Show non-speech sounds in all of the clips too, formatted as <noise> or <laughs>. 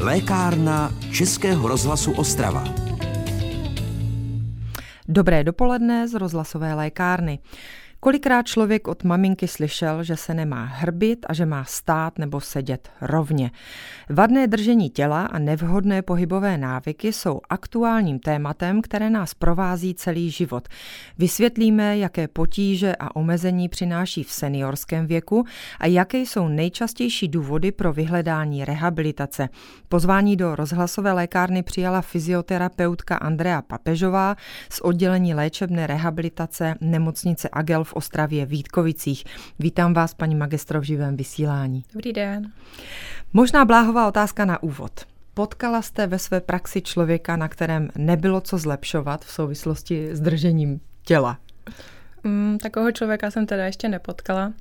Lékárna Českého rozhlasu Ostrava. Dobré dopoledne z rozhlasové lékárny. Kolikrát člověk od maminky slyšel, že se nemá hrbit a že má stát nebo sedět rovně. Vadné držení těla a nevhodné pohybové návyky jsou aktuálním tématem, které nás provází celý život. Vysvětlíme, jaké potíže a omezení přináší v seniorském věku a jaké jsou nejčastější důvody pro vyhledání rehabilitace. Pozvání do rozhlasové lékárny přijala fyzioterapeutka Andrea Papežová z oddělení léčebné rehabilitace nemocnice Agel v Ostravě Vítkovicích. Vítám vás, paní magistro, v živém vysílání. Dobrý den. Možná bláhová otázka na úvod. Potkala jste ve své praxi člověka, na kterém nebylo co zlepšovat v souvislosti s držením těla? Mm, takového člověka jsem teda ještě nepotkala.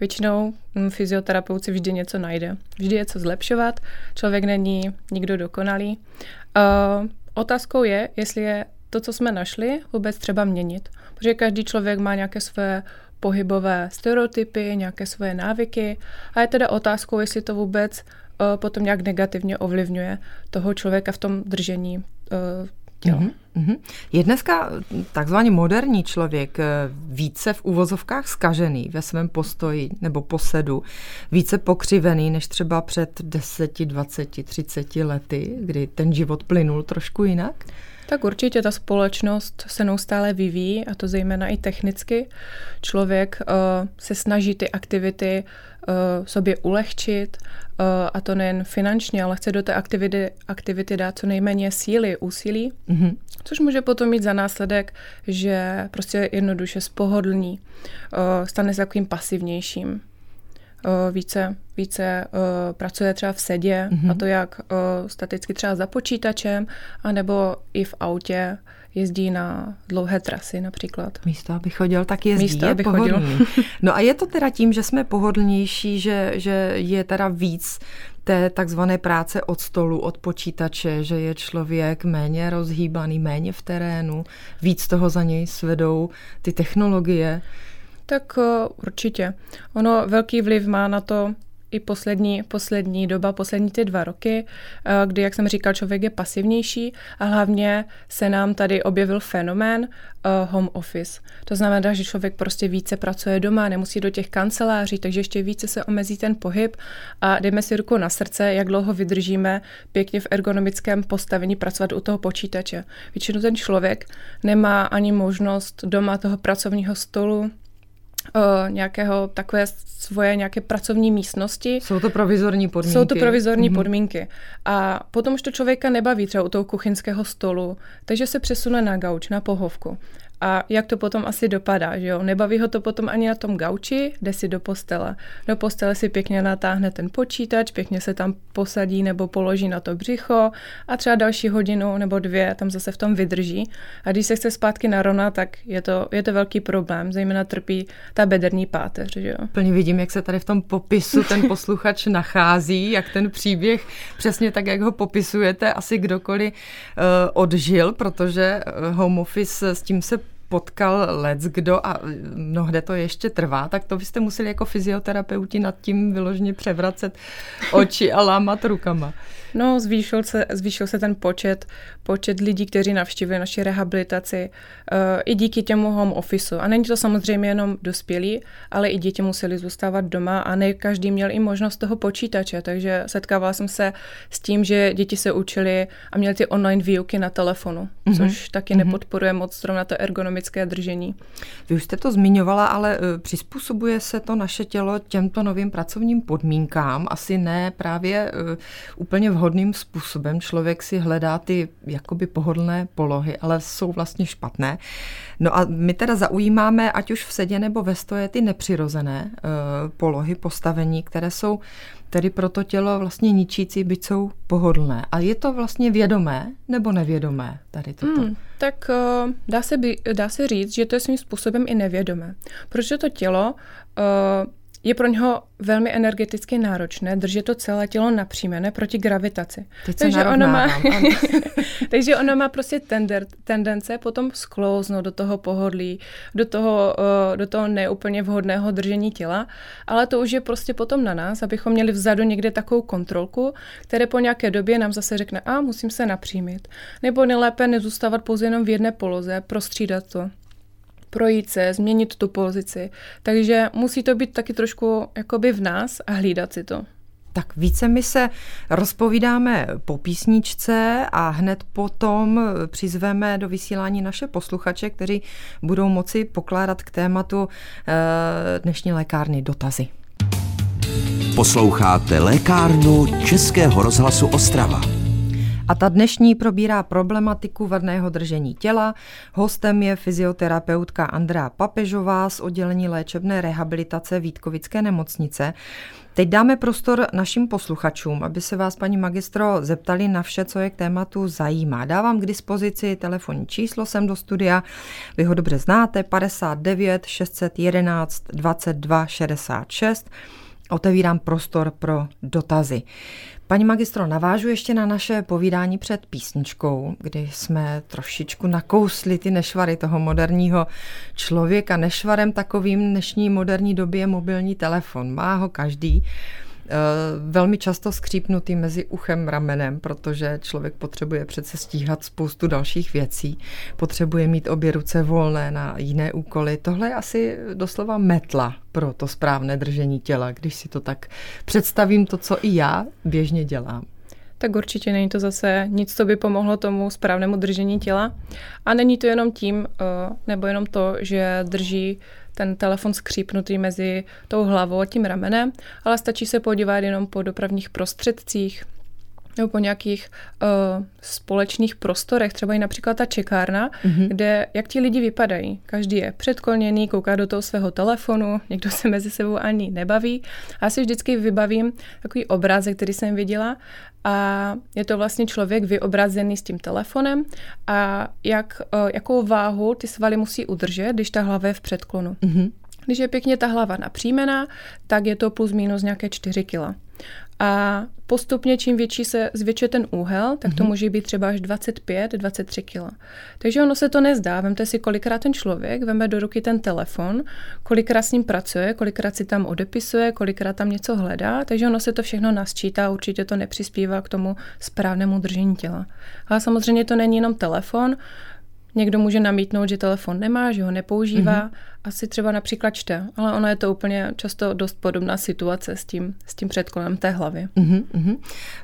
Většinou mm, fyzioterapeut si vždy něco najde. Vždy je co zlepšovat. Člověk není nikdo dokonalý. Uh, otázkou je, jestli je to, co jsme našli, vůbec třeba měnit. Protože každý člověk má nějaké své pohybové stereotypy, nějaké svoje návyky a je teda otázkou, jestli to vůbec uh, potom nějak negativně ovlivňuje toho člověka v tom držení uh, těla. Mm-hmm. Je dneska takzvaný moderní člověk eh, více v uvozovkách skažený ve svém postoji nebo posedu, více pokřivený než třeba před 10, 20, 30 lety, kdy ten život plynul trošku jinak? Tak určitě ta společnost se neustále vyvíjí, a to zejména i technicky. Člověk uh, se snaží ty aktivity uh, sobě ulehčit, uh, a to nejen finančně, ale chce do té aktivity, aktivity dát co nejméně síly, úsilí, mm-hmm. což může potom mít za následek, že prostě jednoduše spohodlní, uh, stane se takovým pasivnějším více, více pracuje třeba v sedě, mm-hmm. a to jak staticky třeba za počítačem, anebo i v autě jezdí na dlouhé trasy například. Místo, aby chodil, tak jezdí, Místo, je aby pohodlný. Chodil. <laughs> no a je to teda tím, že jsme pohodlnější, že, že je teda víc té takzvané práce od stolu, od počítače, že je člověk méně rozhýbaný, méně v terénu, víc toho za něj svedou ty technologie. Tak uh, určitě. Ono velký vliv má na to i poslední, poslední doba, poslední ty dva roky, uh, kdy, jak jsem říkal, člověk je pasivnější a hlavně se nám tady objevil fenomén uh, home office. To znamená, že člověk prostě více pracuje doma, nemusí do těch kanceláří, takže ještě více se omezí ten pohyb a dejme si ruku na srdce, jak dlouho vydržíme pěkně v ergonomickém postavení pracovat u toho počítače. Většinou ten člověk nemá ani možnost doma toho pracovního stolu uh, nějakého takové svoje nějaké pracovní místnosti. Jsou to provizorní podmínky. Jsou to provizorní mm-hmm. podmínky. A potom už to člověka nebaví třeba u toho kuchyňského stolu, takže se přesune na gauč, na pohovku. A jak to potom asi dopadá, že jo? Nebaví ho to potom ani na tom gauči, jde si do postele. Do postele si pěkně natáhne ten počítač, pěkně se tam posadí nebo položí na to břicho a třeba další hodinu nebo dvě tam zase v tom vydrží. A když se chce zpátky narovnat, tak je to, je to velký problém, zejména trpí ta bederní páteř, že jo? Plně vidím, jak se tady v tom popisu ten posluchač <laughs> nachází, jak ten příběh přesně tak, jak ho popisujete, asi kdokoliv uh, odžil, protože eh, home office s tím se potkal lec kdo a mnohde to ještě trvá, tak to byste museli jako fyzioterapeuti nad tím vyloženě převracet oči a lámat rukama. No, zvýšil se, zvýšil se ten počet, počet lidí, kteří navštívují naši rehabilitaci uh, i díky těmu home officeu. A není to samozřejmě jenom dospělí, ale i děti museli zůstávat doma a ne každý měl i možnost toho počítače, takže setkávala jsem se s tím, že děti se učili a měli ty online výuky na telefonu, mm-hmm. což taky mm-hmm. nepodporuje moc zrovna to ergonomické držení. Vy už jste to zmiňovala, ale uh, přizpůsobuje se to naše tělo těmto novým pracovním podmínkám, asi ne právě uh, úplně vhodným způsobem. Člověk si hledá ty jakoby pohodlné polohy, ale jsou vlastně špatné. No a my teda zaujímáme, ať už v sedě nebo ve stoje, ty nepřirozené uh, polohy, postavení, které jsou tedy pro to tělo vlastně ničící, byť jsou pohodlné. A je to vlastně vědomé nebo nevědomé tady toto? Hmm, tak uh, dá, se by, dá se říct, že to je svým způsobem i nevědomé. Protože to tělo uh, je pro něho velmi energeticky náročné držet to celé tělo napřímené proti gravitaci. Teď takže, ono má, <laughs> takže ono má prostě tender, tendence potom sklouznout do toho pohodlí, do toho, uh, do toho neúplně vhodného držení těla, ale to už je prostě potom na nás, abychom měli vzadu někde takovou kontrolku, které po nějaké době nám zase řekne, a musím se napřímit. Nebo nejlépe nezůstávat pouze jenom v jedné poloze, prostřídat to projít se, změnit tu pozici. Takže musí to být taky trošku jakoby v nás a hlídat si to. Tak více my se rozpovídáme po písničce a hned potom přizveme do vysílání naše posluchače, kteří budou moci pokládat k tématu eh, dnešní lékárny dotazy. Posloucháte lékárnu Českého rozhlasu Ostrava. A ta dnešní probírá problematiku vadného držení těla. Hostem je fyzioterapeutka Andrea Papežová z oddělení léčebné rehabilitace Vítkovické nemocnice. Teď dáme prostor našim posluchačům, aby se vás, paní magistro, zeptali na vše, co je k tématu zajímá. Dávám k dispozici telefonní číslo sem do studia. Vy ho dobře znáte, 59 611 22 66. Otevírám prostor pro dotazy. Paní magistro, navážu ještě na naše povídání před písničkou, kdy jsme trošičku nakousli ty nešvary toho moderního člověka. Nešvarem takovým dnešní moderní době je mobilní telefon. Má ho každý. Eh, velmi často skřípnutý mezi uchem ramenem, protože člověk potřebuje přece stíhat spoustu dalších věcí, potřebuje mít obě ruce volné na jiné úkoly. Tohle je asi doslova metla pro to správné držení těla, když si to tak představím, to, co i já běžně dělám tak určitě není to zase nic, co by pomohlo tomu správnému držení těla. A není to jenom tím, eh, nebo jenom to, že drží ten telefon skřípnutý mezi tou hlavou a tím ramenem, ale stačí se podívat jenom po dopravních prostředcích, nebo po nějakých uh, společných prostorech, třeba i například ta čekárna, mm-hmm. kde jak ti lidi vypadají. Každý je předkolněný, kouká do toho svého telefonu, někdo se mezi sebou ani nebaví. A já si vždycky vybavím takový obrázek, který jsem viděla a je to vlastně člověk vyobrazený s tím telefonem a jak, uh, jakou váhu ty svaly musí udržet, když ta hlava je v předklonu. Mm-hmm. Když je pěkně ta hlava napřímená, tak je to plus minus nějaké 4 kila. A postupně, čím větší se zvětšuje ten úhel, tak to mm-hmm. může být třeba až 25-23 kg. Takže ono se to nezdá. Vemte si, kolikrát ten člověk veme do ruky ten telefon, kolikrát s ním pracuje, kolikrát si tam odepisuje, kolikrát tam něco hledá, takže ono se to všechno nasčítá, určitě to nepřispívá k tomu správnému držení těla. Ale samozřejmě to není jenom telefon, Někdo může namítnout, že telefon nemá, že ho nepoužívá, mm-hmm. Asi třeba například čte, ale ono je to úplně často dost podobná situace s tím, s tím předkolem té hlavy. Mm-hmm.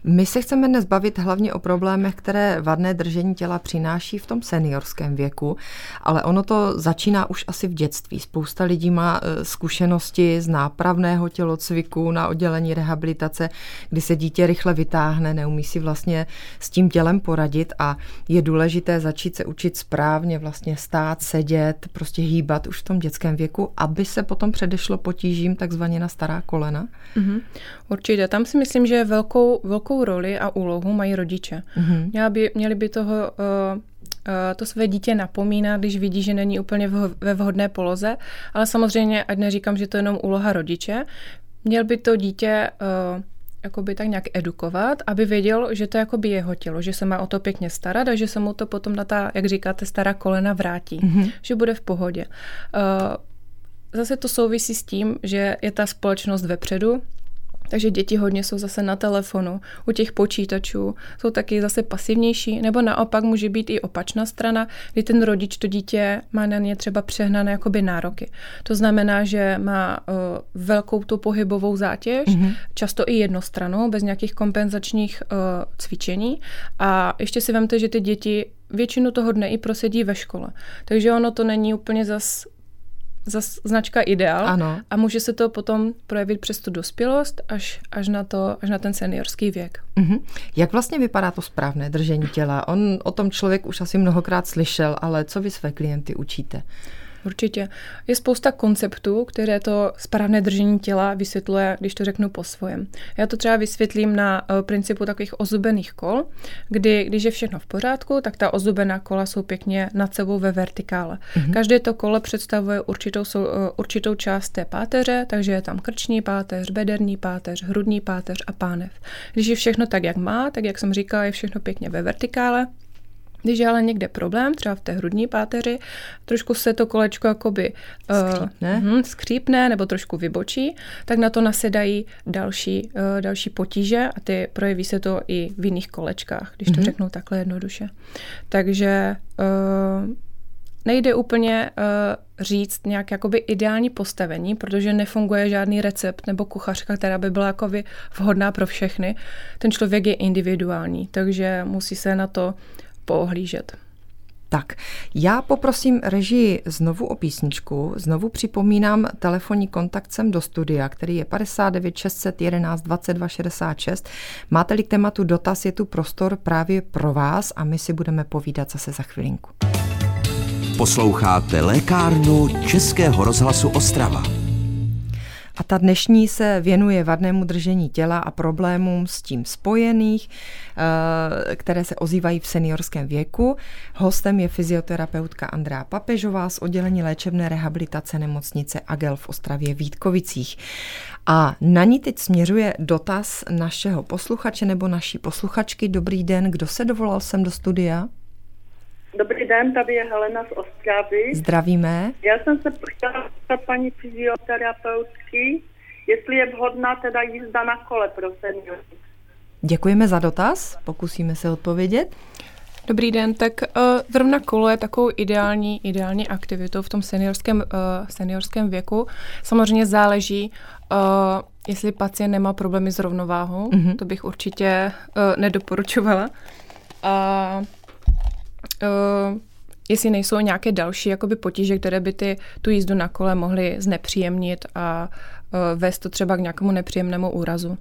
My se chceme dnes bavit hlavně o problémech, které vadné držení těla přináší v tom seniorském věku, ale ono to začíná už asi v dětství. Spousta lidí má e, zkušenosti z nápravného tělocviku na oddělení rehabilitace, kdy se dítě rychle vytáhne, neumí si vlastně s tím tělem poradit a je důležité začít se učit správně vlastně stát, sedět, prostě hýbat už v tom dětském věku, aby se potom předešlo potížím takzvaně na stará kolena? Mm-hmm. Určitě. Tam si myslím, že velkou, velkou roli a úlohu mají rodiče. Mm-hmm. Měli, by, měli by toho uh, to své dítě napomíná, když vidí, že není úplně ve vhodné poloze, ale samozřejmě, ať neříkám, že to je jenom úloha rodiče, měl by to dítě uh, jakoby tak nějak edukovat, aby věděl, že to jakoby jeho tělo, že se má o to pěkně starat a že se mu to potom na ta, jak říkáte, stará kolena vrátí, mm-hmm. že bude v pohodě. Uh, zase to souvisí s tím, že je ta společnost vepředu, takže děti hodně jsou zase na telefonu, u těch počítačů, jsou taky zase pasivnější, nebo naopak může být i opačná strana, kdy ten rodič to dítě má na ně třeba přehnané jakoby nároky. To znamená, že má uh, velkou tu pohybovou zátěž, mm-hmm. často i jednostranou, bez nějakých kompenzačních uh, cvičení. A ještě si vemte, že ty děti většinu toho dne i prosedí ve škole. Takže ono to není úplně zas zas značka ideál ano. a může se to potom projevit přes tu dospělost až, až, na, to, až na ten seniorský věk. Mm-hmm. Jak vlastně vypadá to správné držení těla? On o tom člověk už asi mnohokrát slyšel, ale co vy své klienty učíte? Určitě. Je spousta konceptů, které to správné držení těla vysvětluje, když to řeknu po svojem. Já to třeba vysvětlím na uh, principu takových ozubených kol, kdy když je všechno v pořádku, tak ta ozubená kola jsou pěkně nad sebou ve vertikále. Mm-hmm. Každé to kolo představuje určitou, uh, určitou část té páteře, takže je tam krční páteř, bederní páteř, hrudní páteř a pánev. Když je všechno tak, jak má, tak jak jsem říkala, je všechno pěkně ve vertikále, když je ale někde problém, třeba v té hrudní páteři, trošku se to kolečko jakoby skřípne, uh, hm, skřípne nebo trošku vybočí, tak na to nasedají další, uh, další potíže a ty projeví se to i v jiných kolečkách, když to mm-hmm. řeknu takhle jednoduše. Takže uh, nejde úplně uh, říct nějak jakoby ideální postavení, protože nefunguje žádný recept nebo kuchařka, která by byla jakoby vhodná pro všechny. Ten člověk je individuální, takže musí se na to poohlížet. Tak, já poprosím režii znovu o písničku. Znovu připomínám telefonní kontakt sem do studia, který je 59 611 22 66. Máte-li k tématu dotaz, je tu prostor právě pro vás a my si budeme povídat zase za chvilinku. Posloucháte lékárnu Českého rozhlasu Ostrava. A ta dnešní se věnuje vadnému držení těla a problémům s tím spojených, eh, které se ozývají v seniorském věku. Hostem je fyzioterapeutka Andrá Papežová z oddělení léčebné rehabilitace nemocnice Agel v Ostravě Vítkovicích. A na ní teď směřuje dotaz našeho posluchače nebo naší posluchačky. Dobrý den, kdo se dovolal sem do studia? Dobrý den, tady je Helena z Ostravy. Zdravíme. Já jsem se chtěla paní fyzioterapeutky, jestli je vhodná teda jízda na kole pro seniory. Děkujeme za dotaz, pokusíme se odpovědět. Dobrý den, tak uh, zrovna kolo je takovou ideální, ideální aktivitou v tom seniorském, uh, seniorském věku. Samozřejmě záleží, uh, jestli pacient nemá problémy s rovnováhou, mm-hmm. to bych určitě uh, nedoporučovala. Uh, jestli nejsou nějaké další jakoby potíže, které by ty, tu jízdu na kole mohly znepříjemnit a uh, vést to třeba k nějakému nepříjemnému úrazu.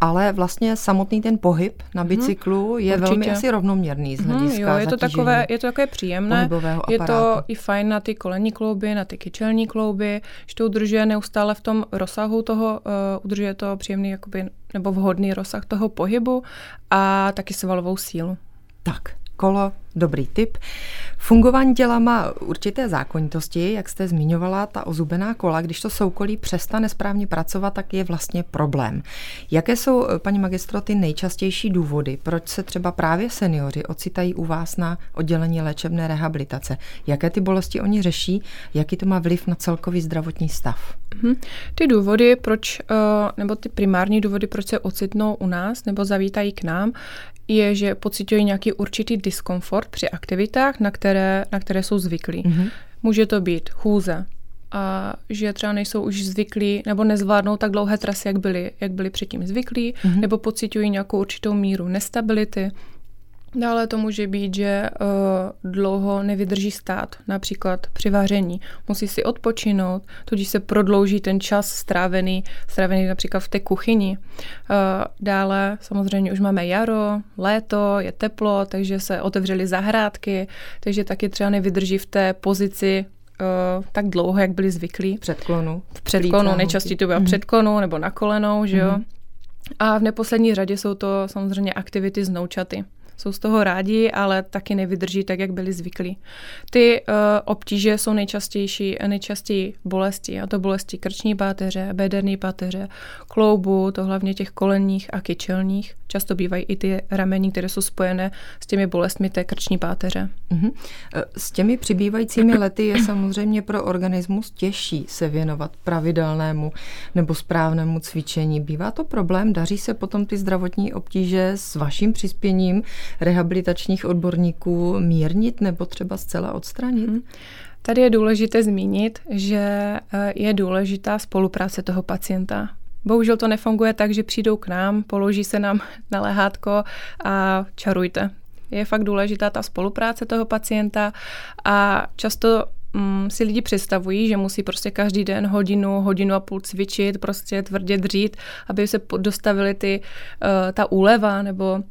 Ale vlastně samotný ten pohyb na mhm. bicyklu je Určitě. velmi asi rovnoměrný z mhm, hlediska jo, je to takové, je to takové příjemné. Je to i fajn na ty kolenní klouby, na ty kyčelní klouby, že to udržuje neustále v tom rozsahu toho, uh, udržuje to příjemný jakoby, nebo vhodný rozsah toho pohybu a taky svalovou sílu. Tak, kolo, dobrý tip. Fungování těla má určité zákonitosti, jak jste zmiňovala, ta ozubená kola, když to soukolí přestane správně pracovat, tak je vlastně problém. Jaké jsou, paní magistro, ty nejčastější důvody, proč se třeba právě seniori ocitají u vás na oddělení léčebné rehabilitace? Jaké ty bolesti oni řeší? Jaký to má vliv na celkový zdravotní stav? Mhm. Ty důvody, proč, eh, nebo ty primární důvody, proč se ocitnou u nás nebo zavítají k nám, je, že pocitují nějaký určitý diskomfort při aktivitách, na které, na které jsou zvyklí. Mm-hmm. Může to být chůze, a že třeba nejsou už zvyklí nebo nezvládnou tak dlouhé trasy, jak byli, jak byli předtím zvyklí, mm-hmm. nebo pocitují nějakou určitou míru nestability, Dále to může být, že uh, dlouho nevydrží stát, například při vaření. Musí si odpočinout, tudíž se prodlouží ten čas strávený, strávený například v té kuchyni. Uh, dále samozřejmě už máme jaro, léto, je teplo, takže se otevřely zahrádky, takže taky třeba nevydrží v té pozici uh, tak dlouho, jak byli zvyklí. V předklonu. V předklonu, nejčastěji to bylo mm-hmm. předklonu nebo na kolenou, že jo. Mm-hmm. A v neposlední řadě jsou to samozřejmě aktivity z noučaty jsou z toho rádi, ale taky nevydrží tak, jak byli zvyklí. Ty uh, obtíže jsou nejčastější, nejčastěji bolesti, a to bolesti krční páteře, bederní páteře, kloubu, to hlavně těch kolenních a kyčelních. Často bývají i ty ramení, které jsou spojené s těmi bolestmi té krční páteře. Uh-huh. S těmi přibývajícími lety je samozřejmě pro organismus těžší se věnovat pravidelnému nebo správnému cvičení. Bývá to problém? Daří se potom ty zdravotní obtíže s vaším přispěním rehabilitačních odborníků mírnit nebo třeba zcela odstranit? Hmm. Tady je důležité zmínit, že eh, je důležitá spolupráce toho pacienta. Bohužel to nefunguje tak, že přijdou k nám, položí se nám na lehátko a čarujte. Je fakt důležitá ta spolupráce toho pacienta a často mm, si lidi představují, že musí prostě každý den hodinu, hodinu a půl cvičit, prostě tvrdě dřít, aby se dostavily ty, uh, ta úleva nebo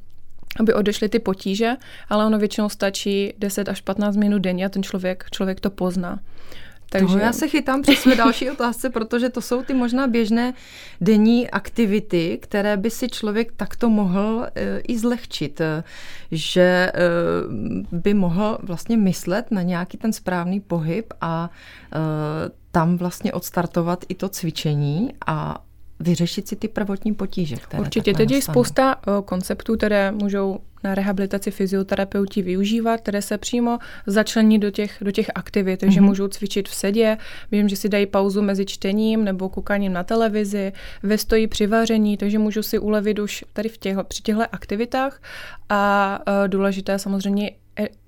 aby odešly ty potíže, ale ono většinou stačí 10 až 15 minut denně a ten člověk, člověk to pozná. Takže... Toho já se chytám při své další <laughs> otázce, protože to jsou ty možná běžné denní aktivity, které by si člověk takto mohl e, i zlehčit, e, že e, by mohl vlastně myslet na nějaký ten správný pohyb a tam vlastně odstartovat i to cvičení a vyřešit si ty prvotní potíže. Které Určitě, teď je spousta konceptů, které můžou na rehabilitaci fyzioterapeuti využívat, které se přímo začlení do těch, do těch aktivit, takže mm-hmm. můžou cvičit v sedě, vím, že si dají pauzu mezi čtením nebo koukáním na televizi, ve stojí při vaření, takže můžou si ulevit už tady v těch, při těchto aktivitách. A uh, důležité samozřejmě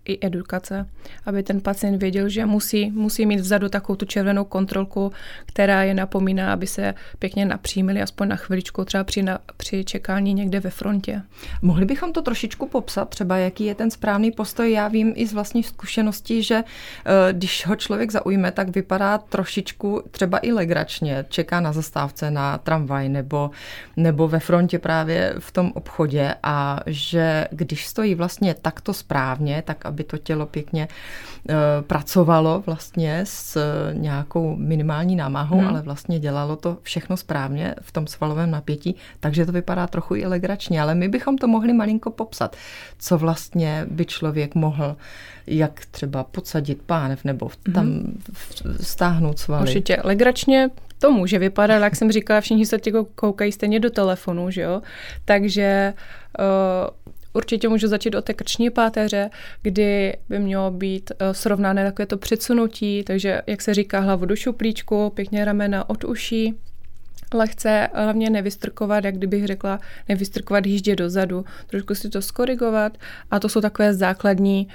i edukace, aby ten pacient věděl, že musí, musí mít vzadu takovou tu červenou kontrolku, která je napomíná, aby se pěkně napřímili aspoň na chviličku, třeba při, na, při čekání někde ve frontě. Mohli bychom to trošičku popsat, třeba jaký je ten správný postoj. Já vím i z vlastní zkušenosti, že eh, když ho člověk zaujme, tak vypadá trošičku třeba i legračně. Čeká na zastávce na tramvaj nebo, nebo ve frontě právě v tom obchodě a že když stojí vlastně takto správně, tak aby to tělo pěkně eh, pracovalo vlastně s nějakou minimální námahou, hmm. ale vlastně dělalo to všechno správně v tom svalovém napětí, takže to vypadá trochu i legračně, ale my bychom to mohli malinko popsat, co vlastně by člověk mohl, jak třeba podsadit pánev nebo tam hmm. stáhnout svaly. Určitě legračně to může vypadat, jak jsem říkala, všichni se koukají stejně do telefonu, že jo? Takže uh, Určitě můžu začít od té krční páteře, kdy by mělo být eh, srovnané takové to předsunutí, takže jak se říká hlavu do šuplíčku, pěkně ramena od uší, lehce hlavně nevystrkovat, jak kdybych řekla, nevystrkovat jíždě dozadu, trošku si to skorigovat. A to jsou takové základní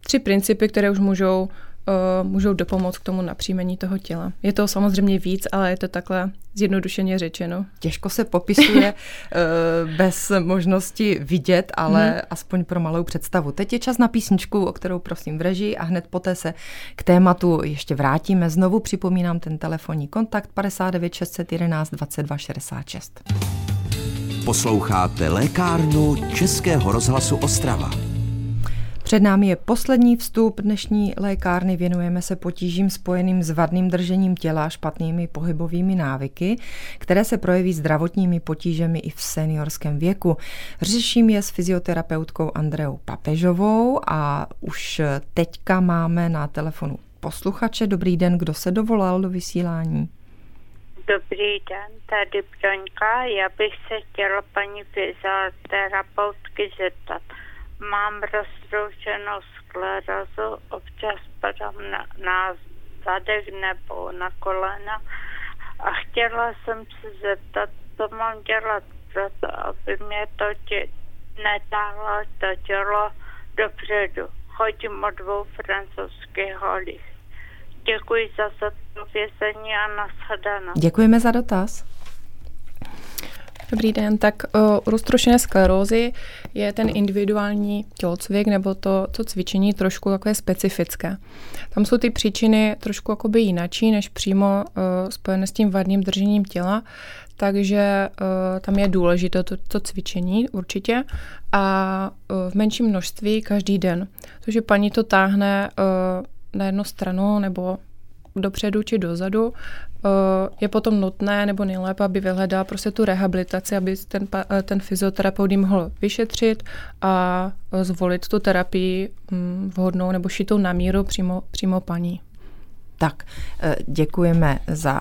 tři principy, které už můžou uh, můžou dopomoct k tomu napříjmení toho těla. Je to samozřejmě víc, ale je to takhle zjednodušeně řečeno. Těžko se popisuje uh, <laughs> bez možnosti vidět, ale hmm. aspoň pro malou představu. Teď je čas na písničku, o kterou prosím v režii a hned poté se k tématu ještě vrátíme. Znovu připomínám ten telefonní kontakt 59 611 22 66. Posloucháte lékárnu Českého rozhlasu Ostrava. Před námi je poslední vstup dnešní lékárny. Věnujeme se potížím spojeným s vadným držením těla, špatnými pohybovými návyky, které se projeví zdravotními potížemi i v seniorském věku. Řeším je s fyzioterapeutkou Andreou Papežovou a už teďka máme na telefonu posluchače. Dobrý den, kdo se dovolal do vysílání? Dobrý den, tady Broňka. Já bych se chtěla paní fyzioterapeutky zeptat mám roztroušenou sklerozu, občas padám na, na zadek nebo na kolena a chtěla jsem se zeptat, co mám dělat proto, aby mě to tě, netáhlo to tělo dopředu. Chodím o dvou francouzských holích. Děkuji za zodpovězení a nashledanou. Děkujeme za dotaz. Dobrý den, tak u roztroušené sklerózy je ten individuální tělocvik nebo to, to cvičení trošku takové specifické. Tam jsou ty příčiny trošku jakoby jinačí, než přímo uh, spojené s tím vadným držením těla, takže uh, tam je důležité to, to cvičení určitě a uh, v menším množství každý den. Takže paní to táhne uh, na jednu stranu nebo dopředu či dozadu, je potom nutné nebo nejlépe, aby vyhledal prostě tu rehabilitaci, aby ten, eh, ten fyzioterapeut ji mohl vyšetřit a eh, zvolit tu terapii hm, vhodnou nebo šitou na míru přímo, přímo paní. Tak, děkujeme za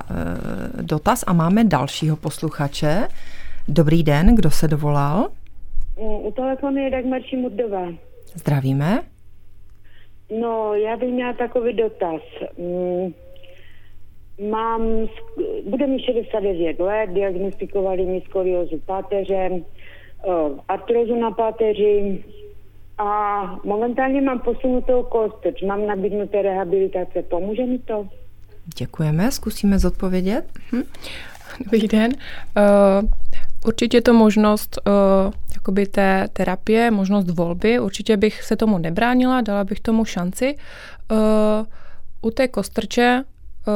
dotaz a máme dalšího posluchače. Dobrý den, kdo se dovolal? U telefonu je Dagmar Šimurdová. Zdravíme. No, já bych měla takový dotaz. Mám, bude mi 69 let, diagnostikovali mi skoliozu páteře, artrozu na páteři a momentálně mám posunutou kost, mám nabídnuté rehabilitace. Pomůže mi to? Děkujeme, zkusíme zodpovědět. Hm. Dobrý den. Uh, určitě to možnost uh, jakoby té terapie, možnost volby, určitě bych se tomu nebránila, dala bych tomu šanci. Uh, u té kostrče uh,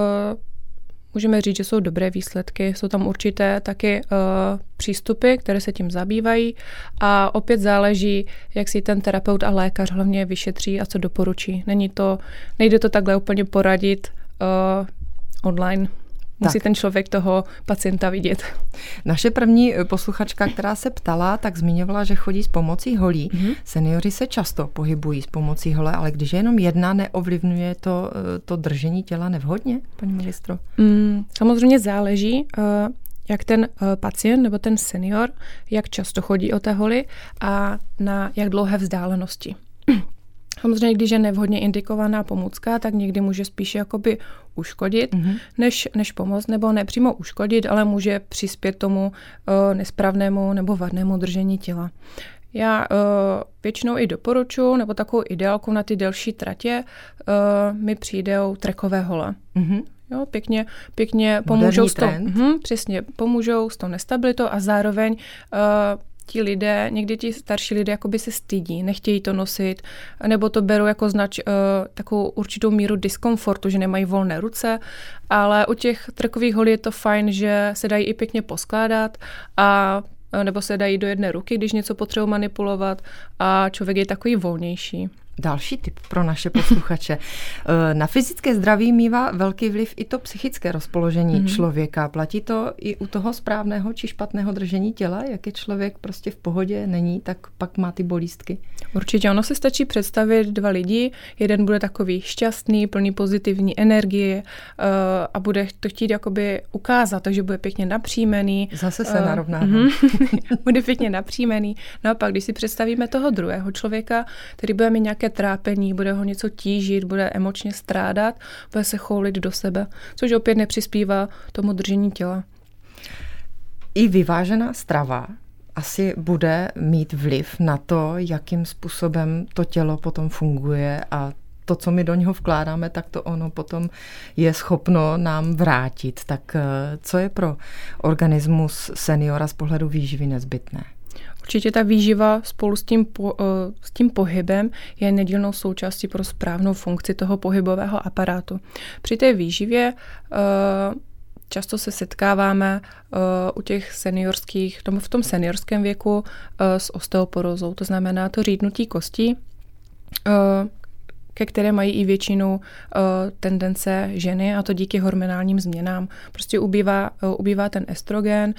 můžeme říct, že jsou dobré výsledky. Jsou tam určité taky uh, přístupy, které se tím zabývají a opět záleží, jak si ten terapeut a lékař hlavně vyšetří a co doporučí. Není to, nejde to takhle úplně poradit uh, online. Musí tak. ten člověk toho pacienta vidět. Naše první eh, posluchačka, která se ptala, tak zmiňovala, že chodí s pomocí holí. Mm-hmm. Seniori se často pohybují s pomocí hole, ale když je jenom jedna, neovlivňuje to, eh, to držení těla nevhodně, paní magistro? Mm, samozřejmě záleží. Uh, jak ten pacient nebo ten senior, jak často chodí o té holi a na jak dlouhé vzdálenosti. Samozřejmě, když je nevhodně indikovaná pomůcka, tak někdy může spíše jakoby uškodit, mm-hmm. než, než pomoct, nebo ne přímo uškodit, ale může přispět tomu uh, nesprávnému nebo vadnému držení těla. Já uh, většinou i doporučuji, nebo takovou ideálku na ty delší tratě uh, mi přijdou trekové hole. Mm-hmm. Jo, pěkně, pěkně pomůžou s tou, hm, přesně, pomůžou s tou nestabilitou a zároveň uh, ti lidé, někdy ti starší lidé jakoby se stydí, nechtějí to nosit, nebo to berou jako znač uh, takovou určitou míru diskomfortu, že nemají volné ruce, ale u těch trkových holí je to fajn, že se dají i pěkně poskládat a eh, nebo se dají do jedné ruky, když něco potřebují manipulovat a člověk je takový volnější. Další tip pro naše posluchače. <laughs> Eh, na fyzické zdraví mývá velký vliv i to psychické rozpoložení mm-hmm. člověka. Platí to i u toho správného či špatného držení těla? Jak je člověk prostě v pohodě, není, tak pak má ty bolístky? Určitě, ono se stačí představit dva lidi. Jeden bude takový šťastný, plný pozitivní energie uh, a bude to chtít jakoby ukázat, takže bude pěkně napřímený. Zase se uh, narovná. Uh, <laughs> bude pěkně napřímený. No a pak, když si představíme toho druhého člověka, který bude mít nějaké trápení, bude ho něco tížit, bude emočně strádat, bude se choulit do sebe, což opět nepřispívá tomu držení těla. I vyvážená strava asi bude mít vliv na to, jakým způsobem to tělo potom funguje a to, co my do něho vkládáme, tak to ono potom je schopno nám vrátit. Tak eh, co je pro organismus seniora z pohledu výživy nezbytné? Určitě ta výživa spolu s tím, po, eh, s tím pohybem je nedílnou součástí pro správnou funkci toho pohybového aparátu. Při té výživě eh, často se setkáváme eh, u těch seniorských, v tom seniorském věku s osteoporózou, to znamená to řídnutí kostí, ke které mají i většinu uh, tendence ženy a to díky hormonálním změnám. Prostě ubývá, uh, ubývá ten estrogen,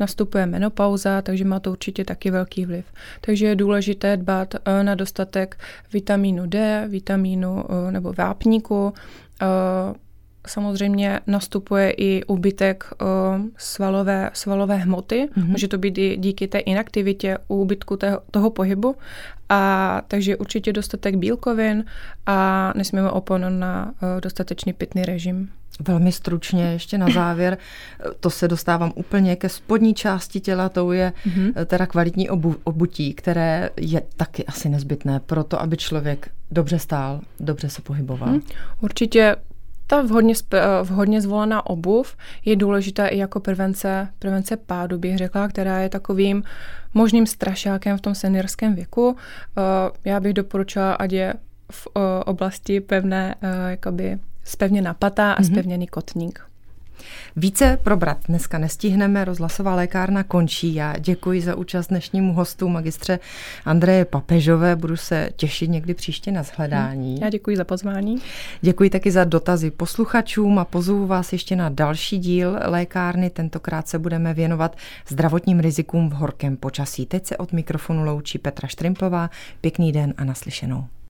nastupuje menopauza, takže má to určitě taky velký vliv. Takže je důležité dbát eh, na dostatek vitamínu D, vitamínu eh, nebo vápníku. Eh, samozřejmě nastupuje i úbytek svalové, svalové hmoty. Mm-hmm. Může to být i díky té inaktivitě, úbytku toho, toho pohybu. A takže určitě dostatek bílkovin a nesmíme opomenout na dostatečný pitný režim. Velmi stručně ještě na závěr, to se dostávám úplně ke spodní části těla, to je mm-hmm. teda kvalitní obu, obutí, které je taky asi nezbytné pro to, aby člověk dobře stál, dobře se pohyboval. Mm. Určitě ta vhodně, vhodně zvolená obuv je důležitá i jako prevence, prevence pádu, bych řekla, která je takovým možným strašákem v tom seniorském věku. Eh, já bych doporučila, ať je v eh, oblasti pevné eh, jakoby spevně napatá a spevněný mhm. kotník. Více probrat dneska nestihneme, rozhlasová lékárna končí. Já děkuji za účast dnešnímu hostu, magistře Andreje Papežové. Budu se těšit někdy příště na shledání. Já děkuji za pozvání. Děkuji taky za dotazy posluchačům a pozvu vás ještě na další díl lékárny. Tentokrát se budeme věnovat zdravotním rizikům v horkém počasí. Teď se od mikrofonu loučí Petra Štrimplová. Pěkný den a naslyšenou.